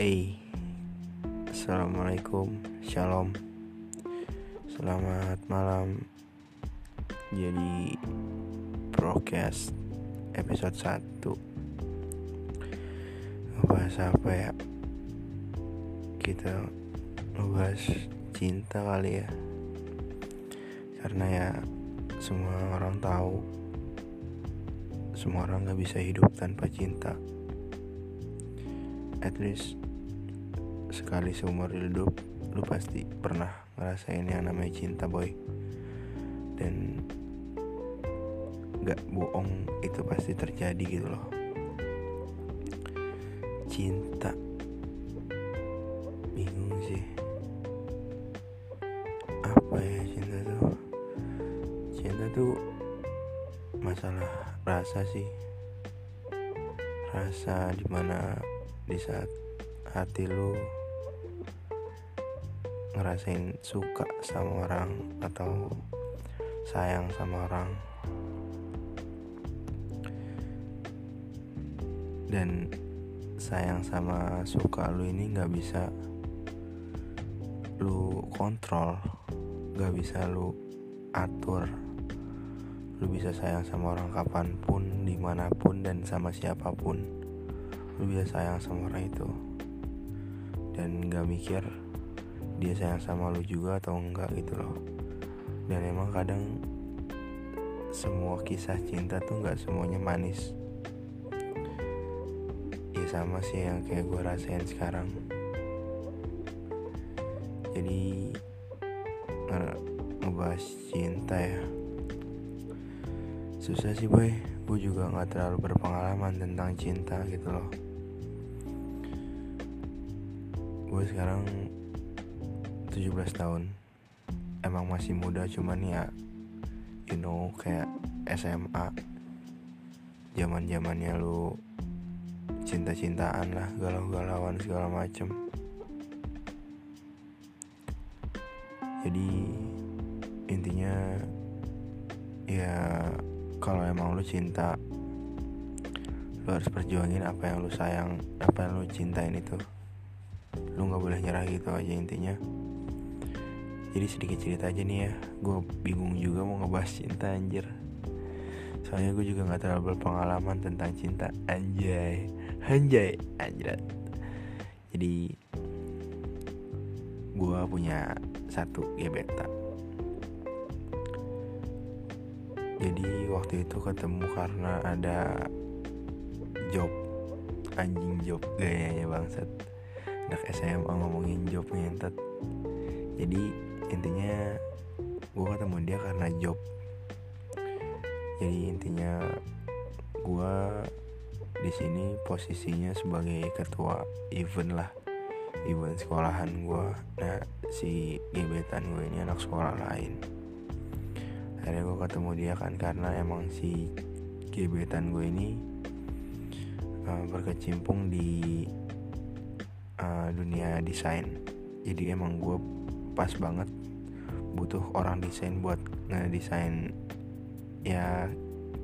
Hey, Assalamualaikum, Shalom. Selamat malam. Jadi Broadcast Episode 1 Ngebahas apa ya? Kita Ngebahas cinta kali ya. Karena ya Semua orang tahu. Semua orang gak bisa hidup tanpa cinta. At least sekali seumur hidup lu pasti pernah ngerasain yang namanya cinta boy. Dan gak bohong itu pasti terjadi gitu loh. Cinta. Bingung sih. Apa ya cinta tuh? Cinta tuh masalah rasa sih. Rasa di mana di saat hati lu ngerasain suka sama orang atau sayang sama orang. Dan sayang sama suka lu ini nggak bisa lu kontrol nggak bisa lu atur. Lu bisa sayang sama orang kapan pun di mana pun dan sama siapa pun. Lu bisa sayang sama orang itu. Dan nggak mikir dia sayang sama lu juga atau enggak gitu loh. Dan emang kadang semua kisah cinta tuh nggak semuanya manis. Ya sama sih yang kayak gue rasain sekarang. Jadi nge ngebahas cinta ya. Susah sih boy. Gue juga nggak terlalu berpengalaman tentang cinta gitu loh. Gue sekarang 17 tahun. Emang masih muda cuman ya you know kayak SMA zaman zamannya lu cinta-cintaan lah galau-galauan segala macem. Jadi intinya ya kalau emang lu cinta lu harus perjuangin apa yang lu sayang apa yang lu cintain itu. Lu nggak boleh nyerah gitu aja intinya jadi sedikit cerita aja nih ya. Gue bingung juga mau ngebahas cinta anjir. Soalnya gue juga nggak terlalu berpengalaman tentang cinta. Anjay. Anjay. Anjrat. Jadi gue punya satu gebetan. Jadi waktu itu ketemu karena ada job. Anjing job gayanya bangsat. Anak SMA ngomongin job ngentet jadi intinya gue ketemu dia karena job. Jadi intinya gue di sini posisinya sebagai ketua event lah event sekolahan gue nah si gebetan gue ini anak sekolah lain. Akhirnya gue ketemu dia kan karena emang si gebetan gue ini uh, berkecimpung di uh, dunia desain. Jadi emang gue pas banget butuh orang desain buat ngedesain. Ya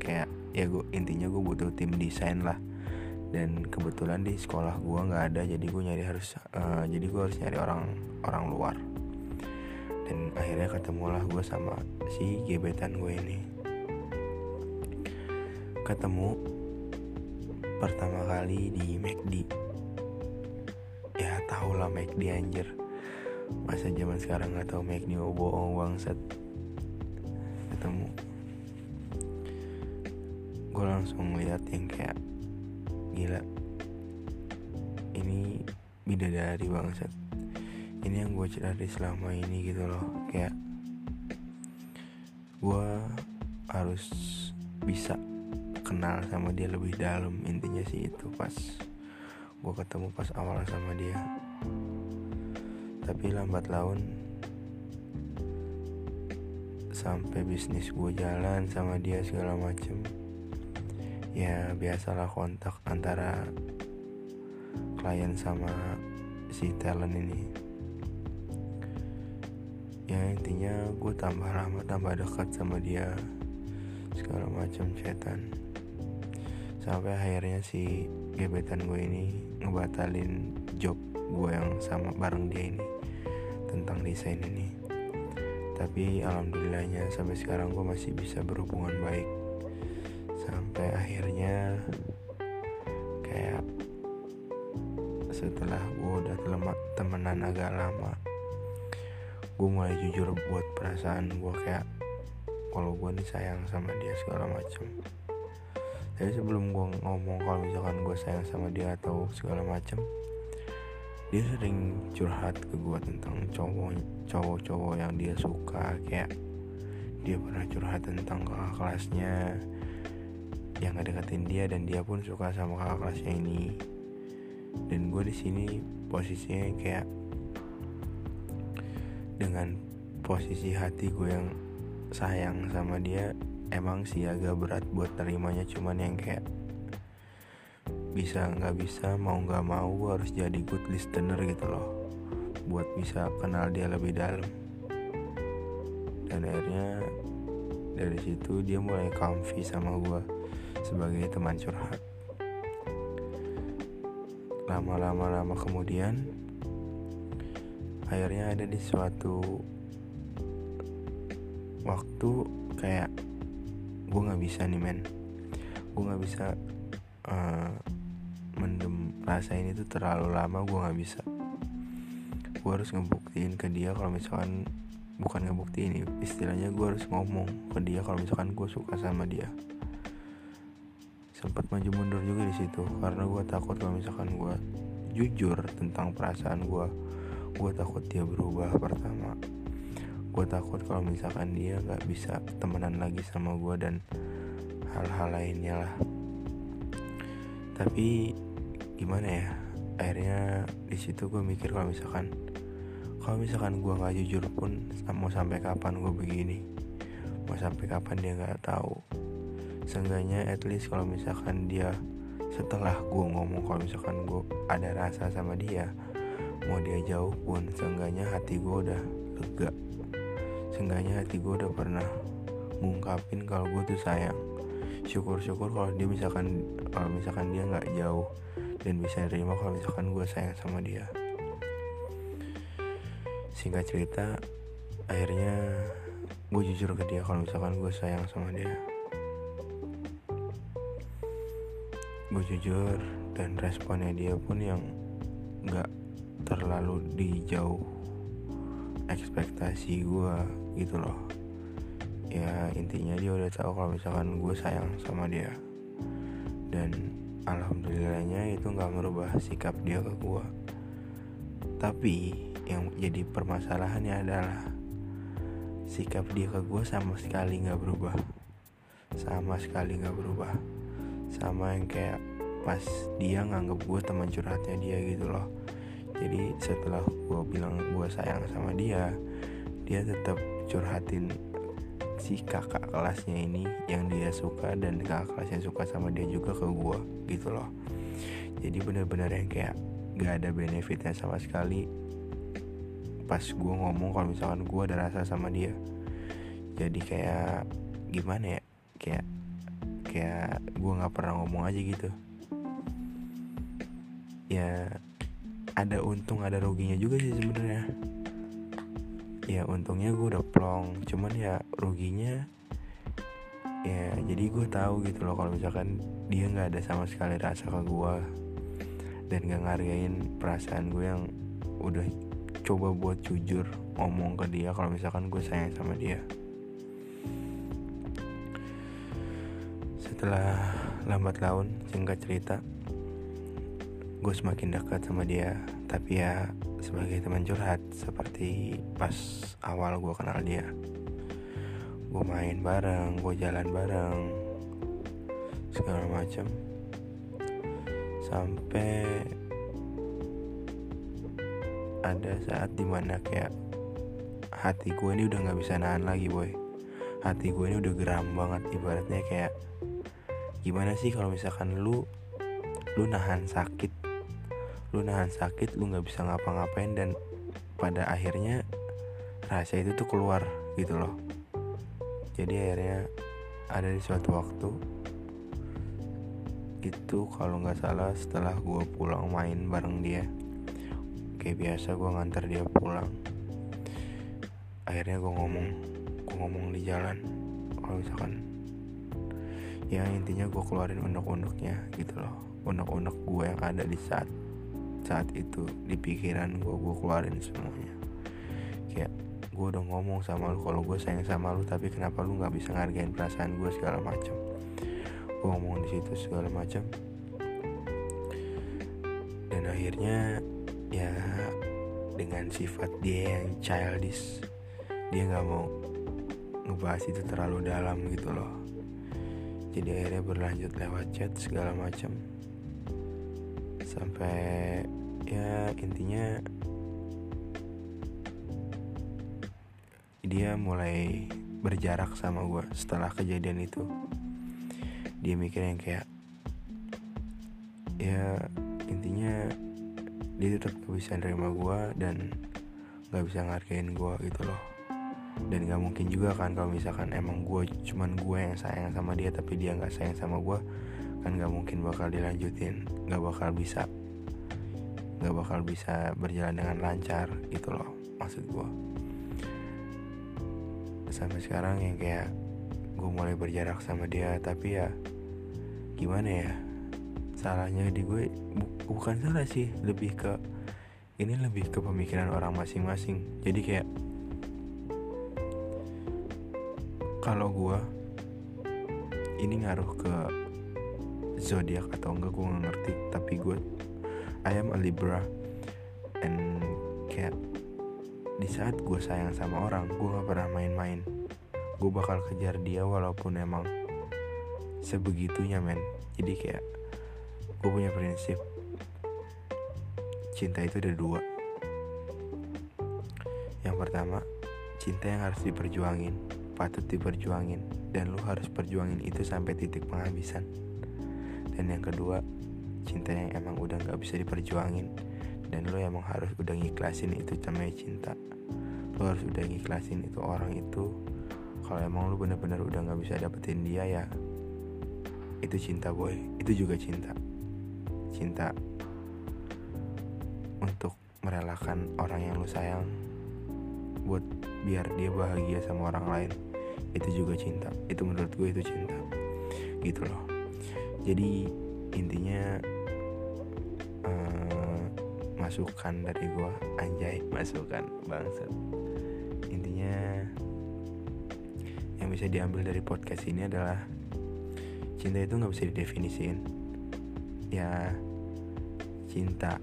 kayak ya gue intinya gue butuh tim desain lah. Dan kebetulan di sekolah gue nggak ada jadi gue nyari harus uh, jadi gue harus nyari orang orang luar. Dan akhirnya ketemulah gue sama si gebetan gue ini. Ketemu pertama kali di McD ya tau lah McD anjir masa zaman sekarang nggak tahu McD mau bohong bangsat. Ketemu. Gue langsung lihat yang kayak gila. Ini bidadari bangsat. Ini yang gue cari selama ini gitu loh kayak gue harus bisa kenal sama dia lebih dalam intinya sih itu pas gue ketemu pas awal sama dia tapi lambat laun sampai bisnis gue jalan sama dia segala macem ya biasalah kontak antara klien sama si talent ini. Ya intinya gue tambah lama tambah dekat sama dia segala macam chatan. Sampai akhirnya si gebetan gue ini ngebatalin job gue yang sama bareng dia ini tentang desain ini. Tapi alhamdulillahnya sampai sekarang gue masih bisa berhubungan baik. Sampai akhirnya kayak setelah gue udah temenan agak lama gue mulai jujur buat perasaan gue kayak kalau gue nih sayang sama dia segala macem. Jadi sebelum gue ngomong kalau misalkan gue sayang sama dia atau segala macem dia sering curhat ke gue tentang cowok cowok cowok yang dia suka. Kayak dia pernah curhat tentang kakak kelasnya yang ngedeketin dia dan dia pun suka sama kakak kelasnya ini. Dan gue di sini posisinya kayak dengan posisi hati gue yang sayang sama dia emang sih agak berat buat terimanya cuman yang kayak bisa nggak bisa mau nggak mau gue harus jadi good listener gitu loh. Buat bisa kenal dia lebih dalam. Dan akhirnya dari situ dia mulai comfy sama gue sebagai teman curhat. Lama-lama lama kemudian akhirnya ada di suatu waktu kayak gue nggak bisa nih men. Gue nggak bisa uh, mendem rasa ini tuh terlalu lama gue nggak bisa. Gue harus ngebuktiin ke dia kalau misalkan bukan ngebuktiin istilahnya gue harus ngomong ke dia kalau misalkan gue suka sama dia. Sempat maju mundur juga di situ karena gue takut kalau misalkan gue jujur tentang perasaan gue gue takut dia berubah pertama. Gue takut kalau misalkan dia nggak bisa temenan lagi sama gue dan hal-hal lainnya lah. Tapi gimana ya akhirnya di situ gue mikir kalau misalkan kalau misalkan gue nggak jujur pun mau sampai kapan gue begini? Mau sampai kapan dia nggak tahu? Seenggaknya at least kalau misalkan dia setelah gue ngomong kalau misalkan gue ada rasa sama dia mau dia jauh pun seenggaknya hati gue udah lega. Seenggaknya hati gue udah pernah ngungkapin kalau gue tuh sayang. Syukur-syukur kalau dia misalkan kalau misalkan dia nggak jauh dan bisa nerima kalau misalkan gue sayang sama dia. Singkat cerita akhirnya gue jujur ke dia kalau misalkan gue sayang sama dia. Gue jujur dan responnya dia pun yang gak terlalu dijauh ekspektasi gue gitu loh. Ya intinya dia udah tahu kalau misalkan gue sayang sama dia. Dan alhamdulillahnya itu nggak merubah sikap dia ke gue tapi yang jadi permasalahannya adalah sikap dia ke gue sama sekali nggak berubah. Sama sekali nggak berubah. Sama yang kayak pas dia nganggep gue teman curhatnya dia gitu loh. Jadi setelah gue bilang gue sayang sama dia dia tetap curhatin si kakak kelasnya ini yang dia suka dan kakak kelasnya suka sama dia juga ke gue gitu loh. Jadi bener-bener yang kayak gak ada benefitnya sama sekali. Pas gue ngomong kalau misalkan gue ada rasa sama dia jadi kayak gimana ya? Kayak kayak gue nggak pernah ngomong aja gitu. Ya ada untung ada ruginya juga sih sebenarnya ya untungnya gue udah plong. Cuman ya ruginya ya jadi gue tahu gitu loh kalau misalkan dia nggak ada sama sekali rasa ke gue dan gak ngargain perasaan gue yang udah coba buat jujur ngomong ke dia kalau misalkan gue sayang sama dia. Setelah lambat laun, singkat cerita, gue semakin dekat sama dia. Tapi ya sebagai teman curhat, seperti pas awal gue kenal dia. Gue main bareng, gue jalan bareng, segala macam. Sampai ada saat di mana kayak hati gue ini udah gak bisa nahan lagi boy hati gue ini udah geram banget ibaratnya kayak gimana sih kalau misalkan lu lu nahan sakit lu nahan sakit lu nggak bisa ngapa-ngapain dan pada akhirnya rahasia itu tuh keluar gitu loh. Jadi akhirnya ada di suatu waktu itu kalau nggak salah setelah gue pulang main bareng dia kayak biasa gue ngantar dia pulang. Akhirnya gue ngomong gue ngomong di jalan kalau misalkan ya intinya gue keluarin unek-uneknya gitu loh. Unek-unek gue yang ada di saat saat itu di pikiran gue gue keluarin semuanya. Kayak gue udah ngomong sama lu kalau gue sayang sama lu tapi kenapa lu nggak bisa ngargain perasaan gue segala macam gue ngomong di situ segala macam dan akhirnya ya dengan sifat dia yang childish dia nggak mau ngebahas itu terlalu dalam gitu loh. Jadi akhirnya berlanjut lewat chat segala macam sampai ya intinya dia mulai berjarak sama gue setelah kejadian itu. Dia mikir yang kayak ya intinya dia tetap gak bisa nerima gue dan gak bisa ngargain gue gitu loh. Dan gak mungkin juga kan kalau misalkan emang gue cuman gue yang sayang sama dia tapi dia gak sayang sama gue kan gak mungkin bakal dilanjutin gak bakal bisa gak bakal bisa berjalan dengan lancar gitu loh maksud gue sampai sekarang yang kayak gue mulai berjarak sama dia tapi ya gimana ya salahnya di gue bu bukan salah sih lebih ke ini lebih ke pemikiran orang masing-masing. Jadi kayak kalau gue ini ngaruh ke zodiak atau enggak gue gak ngerti tapi gue I am a Libra and kayak di saat gue sayang sama orang gue gak pernah main-main. Gue bakal kejar dia walaupun emang sebegitunya men. Jadi kayak gue punya prinsip cinta itu ada dua. Yang pertama cinta yang harus diperjuangin patut diperjuangin dan lu harus perjuangin itu sampai titik penghabisan. Dan yang kedua cinta yang emang udah gak bisa diperjuangin. Dan lo emang harus udah ngiklasin itu namanya cinta. Lo harus udah ngiklasin itu orang itu. Kalau emang lo bener-bener udah nggak bisa dapetin dia ya itu cinta boy. Itu juga cinta. Cinta untuk merelakan orang yang lo sayang buat biar dia bahagia sama orang lain itu juga cinta. Itu menurut gue itu cinta. Gitu loh. Jadi intinya uh, masukan dari gue anjay masukan bangsat. Intinya yang bisa diambil dari podcast ini adalah cinta itu nggak bisa didefinisiin. Ya cinta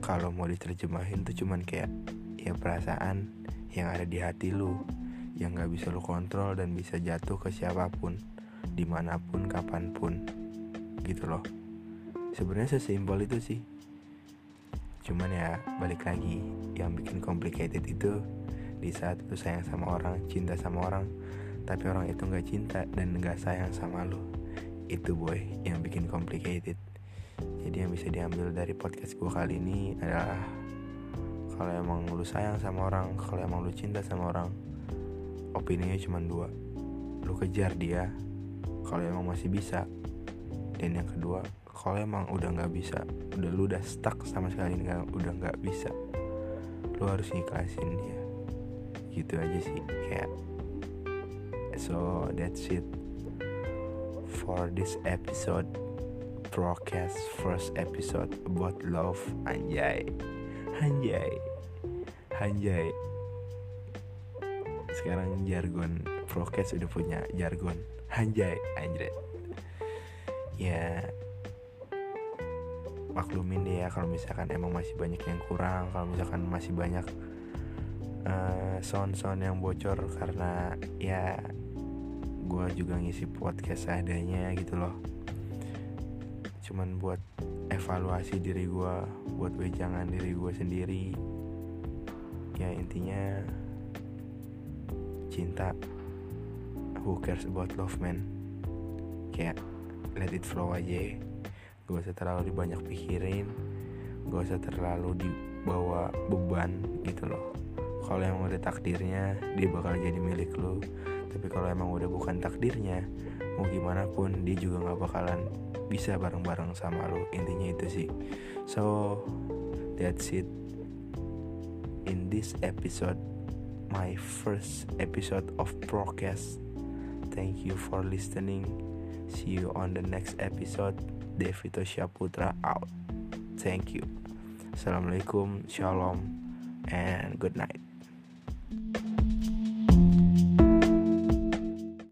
kalau mau diterjemahin tuh cuman kayak ya perasaan yang ada di hati lu yang nggak bisa lu kontrol dan bisa jatuh ke siapa pun di mana pun kapan pun gitu loh sebenarnya sesimpel itu sih. Cuman ya balik lagi yang bikin complicated itu di saat lu sayang sama orang cinta sama orang tapi orang itu nggak cinta dan nggak sayang sama lu. Itu boy yang bikin complicated. Jadi yang bisa diambil dari podcast gue kali ini adalah kalau emang lu sayang sama orang kalau emang lu cinta sama orang opininya cuma dua. Lu kejar dia kalau emang masih bisa. Dan yang kedua kalau emang udah nggak bisa udah lu udah stuck sama sekali nggak udah nggak bisa lu harus ngiklasin dia. Gitu aja sih kayak so that's it for this episode broadcast first episode about love anjay anjay anjay. Sekarang jargon broadcast udah punya jargon anjay anjay. Ya maklumin deh ya kalau misalkan emang masih banyak yang kurang kalau misalkan masih banyak uh, sound-sound yang bocor karena ya gue juga ngisi podcast adanya gitu loh. Cuman buat evaluasi diri gue buat wejangan diri gue sendiri ya intinya cinta. Who cares about love man? Kayak let it flow aja gak usah terlalu banyak pikirin gak usah terlalu dibawa beban gitu loh kalau emang udah takdirnya dia bakal jadi milik lo tapi kalau emang udah bukan takdirnya mau gimana pun dia juga nggak bakalan bisa bareng-bareng sama lo intinya itu sih so that's it in this episode, my first episode of Procast. Thank you for listening. See you on the next episode. Devito Syaputra out. Thank you. Assalamualaikum, shalom, and good night.